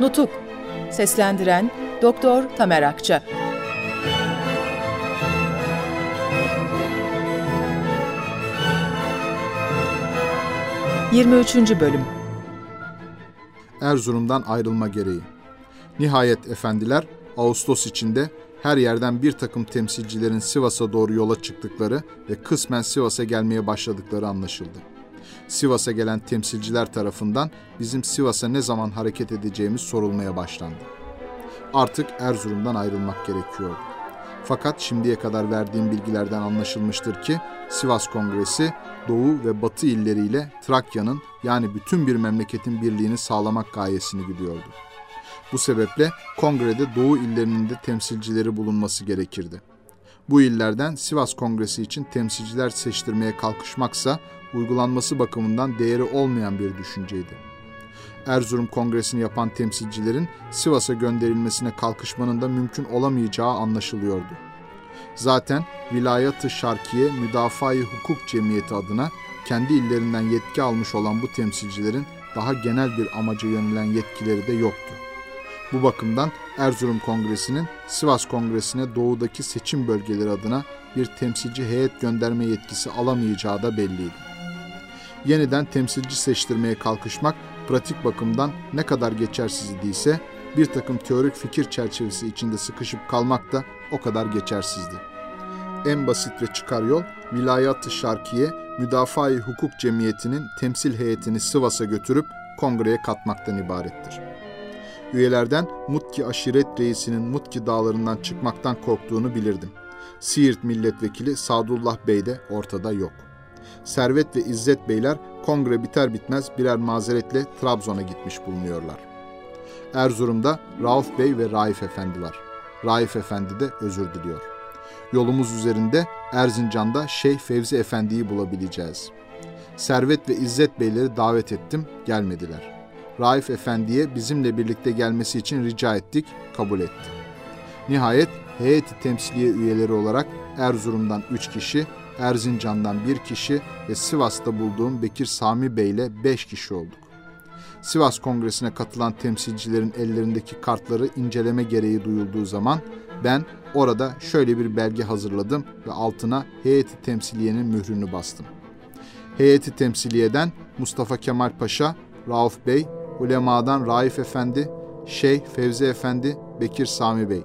Nutuk Seslendiren Doktor Tamer Akça 23. Bölüm Erzurum'dan ayrılma gereği. Nihayet efendiler, Ağustos içinde her yerden bir takım temsilcilerin Sivas'a doğru yola çıktıkları ve kısmen Sivas'a gelmeye başladıkları anlaşıldı. Sivas'a gelen temsilciler tarafından bizim Sivas'a ne zaman hareket edeceğimiz sorulmaya başlandı. Artık Erzurum'dan ayrılmak gerekiyordu. Fakat şimdiye kadar verdiğim bilgilerden anlaşılmıştır ki Sivas Kongresi Doğu ve Batı illeriyle Trakya'nın yani bütün bir memleketin birliğini sağlamak gayesini güdüyordu. Bu sebeple kongrede Doğu illerinin de temsilcileri bulunması gerekirdi. Bu illerden Sivas Kongresi için temsilciler seçtirmeye kalkışmaksa uygulanması bakımından değeri olmayan bir düşünceydi. Erzurum Kongresi'ni yapan temsilcilerin Sivas'a gönderilmesine kalkışmanın da mümkün olamayacağı anlaşılıyordu. Zaten Vilayet-ı Şarkiye Müdafaa-i Hukuk Cemiyeti adına kendi illerinden yetki almış olan bu temsilcilerin daha genel bir amaca yönelen yetkileri de yoktu. Bu bakımdan Erzurum Kongresi'nin Sivas Kongresi'ne doğudaki seçim bölgeleri adına bir temsilci heyet gönderme yetkisi alamayacağı da belliydi. Yeniden temsilci seçtirmeye kalkışmak pratik bakımdan ne kadar geçersiz idiyse bir takım teorik fikir çerçevesi içinde sıkışıp kalmak da o kadar geçersizdi. En basit ve çıkar yol Vilayat-ı Şarkiye Müdafaa-i Hukuk Cemiyeti'nin temsil heyetini Sivas'a götürüp kongreye katmaktan ibarettir. Üyelerden Mutki aşiret reisinin Mutki dağlarından çıkmaktan korktuğunu bilirdim. Siirt milletvekili Sadullah Bey de ortada yok. Servet ve İzzet Beyler kongre biter bitmez birer mazeretle Trabzon'a gitmiş bulunuyorlar. Erzurum'da Rauf Bey ve Raif Efendi var. Raif Efendi de özür diliyor. Yolumuz üzerinde Erzincan'da Şeyh Fevzi Efendi'yi bulabileceğiz. Servet ve İzzet Beyleri davet ettim, gelmediler. Raif Efendi'ye bizimle birlikte gelmesi için rica ettik, kabul etti. Nihayet heyeti temsiliye üyeleri olarak Erzurum'dan 3 kişi, Erzincan'dan 1 kişi ve Sivas'ta bulduğum Bekir Sami Bey ile 5 kişi olduk. Sivas Kongresi'ne katılan temsilcilerin ellerindeki kartları inceleme gereği duyulduğu zaman ben orada şöyle bir belge hazırladım ve altına heyeti temsiliyenin mührünü bastım. Heyeti temsiliyeden Mustafa Kemal Paşa, Rauf Bey, ulemadan Raif Efendi, Şeyh Fevzi Efendi, Bekir Sami Bey.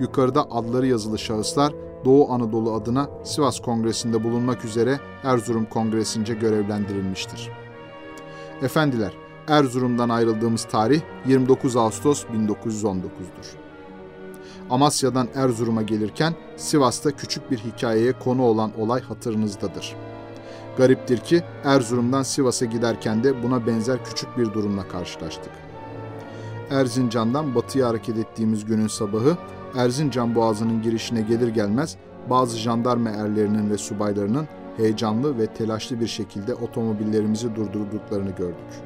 Yukarıda adları yazılı şahıslar Doğu Anadolu adına Sivas Kongresi'nde bulunmak üzere Erzurum Kongresi'nce görevlendirilmiştir. Efendiler, Erzurum'dan ayrıldığımız tarih 29 Ağustos 1919'dur. Amasya'dan Erzurum'a gelirken Sivas'ta küçük bir hikayeye konu olan olay hatırınızdadır. Gariptir ki Erzurum'dan Sivas'a giderken de buna benzer küçük bir durumla karşılaştık. Erzincan'dan batıya hareket ettiğimiz günün sabahı Erzincan Boğazı'nın girişine gelir gelmez bazı jandarma erlerinin ve subaylarının heyecanlı ve telaşlı bir şekilde otomobillerimizi durdurduklarını gördük.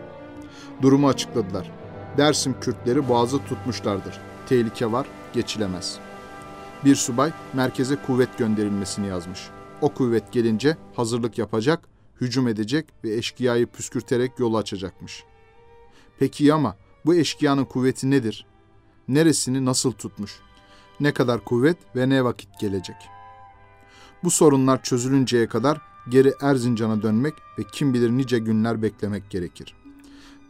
Durumu açıkladılar. Dersim Kürtleri boğazı tutmuşlardır. Tehlike var, geçilemez. Bir subay merkeze kuvvet gönderilmesini yazmış. O kuvvet gelince hazırlık yapacak, hücum edecek ve eşkıyayı püskürterek yol açacakmış. Peki ama bu eşkıyanın kuvveti nedir? Neresini nasıl tutmuş? Ne kadar kuvvet ve ne vakit gelecek? Bu sorunlar çözülünceye kadar geri Erzincan'a dönmek ve kim bilir nice günler beklemek gerekir.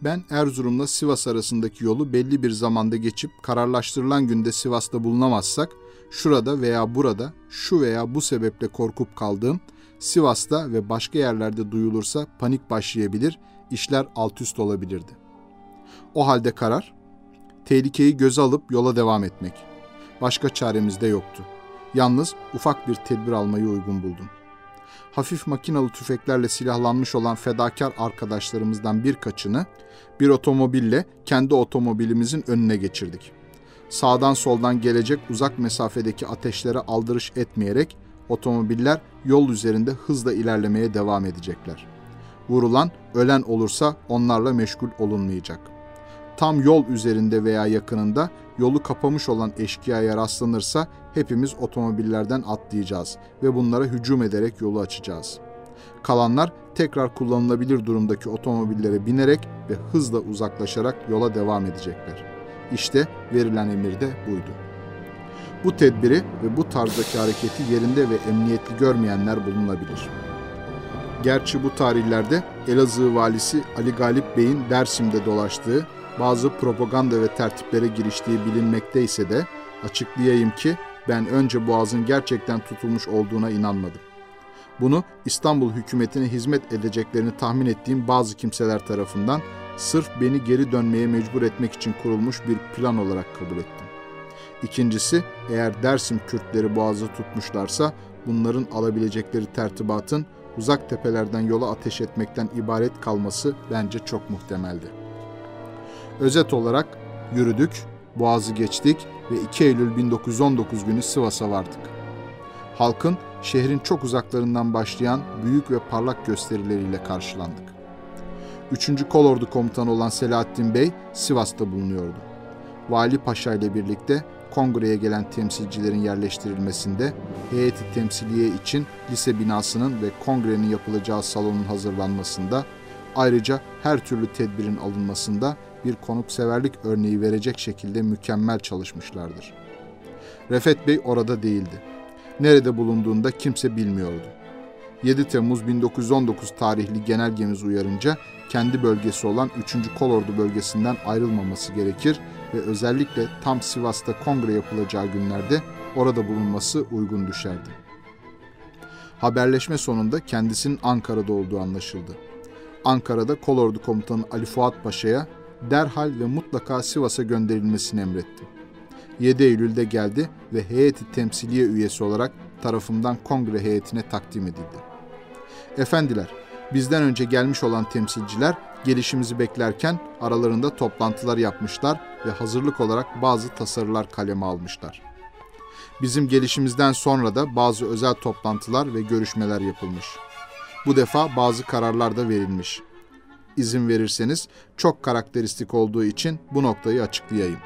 Ben Erzurum'la Sivas arasındaki yolu belli bir zamanda geçip kararlaştırılan günde Sivas'ta bulunamazsak, şurada veya burada şu veya bu sebeple korkup kaldığım Sivas'ta ve başka yerlerde duyulursa panik başlayabilir, işler alt üst olabilirdi. O halde karar, tehlikeyi göze alıp yola devam etmek. Başka çaremiz de yoktu. Yalnız ufak bir tedbir almayı uygun buldum hafif makinalı tüfeklerle silahlanmış olan fedakar arkadaşlarımızdan birkaçını bir otomobille kendi otomobilimizin önüne geçirdik. Sağdan soldan gelecek uzak mesafedeki ateşlere aldırış etmeyerek otomobiller yol üzerinde hızla ilerlemeye devam edecekler. Vurulan, ölen olursa onlarla meşgul olunmayacak.'' tam yol üzerinde veya yakınında yolu kapamış olan eşkıyaya rastlanırsa hepimiz otomobillerden atlayacağız ve bunlara hücum ederek yolu açacağız. Kalanlar tekrar kullanılabilir durumdaki otomobillere binerek ve hızla uzaklaşarak yola devam edecekler. İşte verilen emir de buydu. Bu tedbiri ve bu tarzdaki hareketi yerinde ve emniyetli görmeyenler bulunabilir. Gerçi bu tarihlerde Elazığ valisi Ali Galip Bey'in Dersim'de dolaştığı, bazı propaganda ve tertiplere giriştiği bilinmekteyse de açıklayayım ki ben önce Boğaz'ın gerçekten tutulmuş olduğuna inanmadım. Bunu İstanbul hükümetine hizmet edeceklerini tahmin ettiğim bazı kimseler tarafından sırf beni geri dönmeye mecbur etmek için kurulmuş bir plan olarak kabul ettim. İkincisi, eğer Dersim Kürtleri boğazı tutmuşlarsa bunların alabilecekleri tertibatın uzak tepelerden yola ateş etmekten ibaret kalması bence çok muhtemeldi. Özet olarak yürüdük, boğazı geçtik ve 2 Eylül 1919 günü Sivas'a vardık. Halkın şehrin çok uzaklarından başlayan büyük ve parlak gösterileriyle karşılandık. 3. Kolordu Komutanı olan Selahattin Bey Sivas'ta bulunuyordu. Vali Paşa ile birlikte kongreye gelen temsilcilerin yerleştirilmesinde, heyeti temsiliye için lise binasının ve kongrenin yapılacağı salonun hazırlanmasında, ayrıca her türlü tedbirin alınmasında bir konukseverlik örneği verecek şekilde mükemmel çalışmışlardır. Refet Bey orada değildi. Nerede bulunduğunda kimse bilmiyordu. 7 Temmuz 1919 tarihli genelgemiz uyarınca kendi bölgesi olan 3. Kolordu bölgesinden ayrılmaması gerekir ve özellikle tam Sivas'ta kongre yapılacağı günlerde orada bulunması uygun düşerdi. Haberleşme sonunda kendisinin Ankara'da olduğu anlaşıldı. Ankara'da Kolordu Komutanı Ali Fuat Paşa'ya derhal ve mutlaka Sivas'a gönderilmesini emretti. 7 Eylül'de geldi ve heyeti temsiliye üyesi olarak tarafımdan kongre heyetine takdim edildi. Efendiler, bizden önce gelmiş olan temsilciler gelişimizi beklerken aralarında toplantılar yapmışlar ve hazırlık olarak bazı tasarılar kaleme almışlar. Bizim gelişimizden sonra da bazı özel toplantılar ve görüşmeler yapılmış. Bu defa bazı kararlar da verilmiş. İzin verirseniz çok karakteristik olduğu için bu noktayı açıklayayım.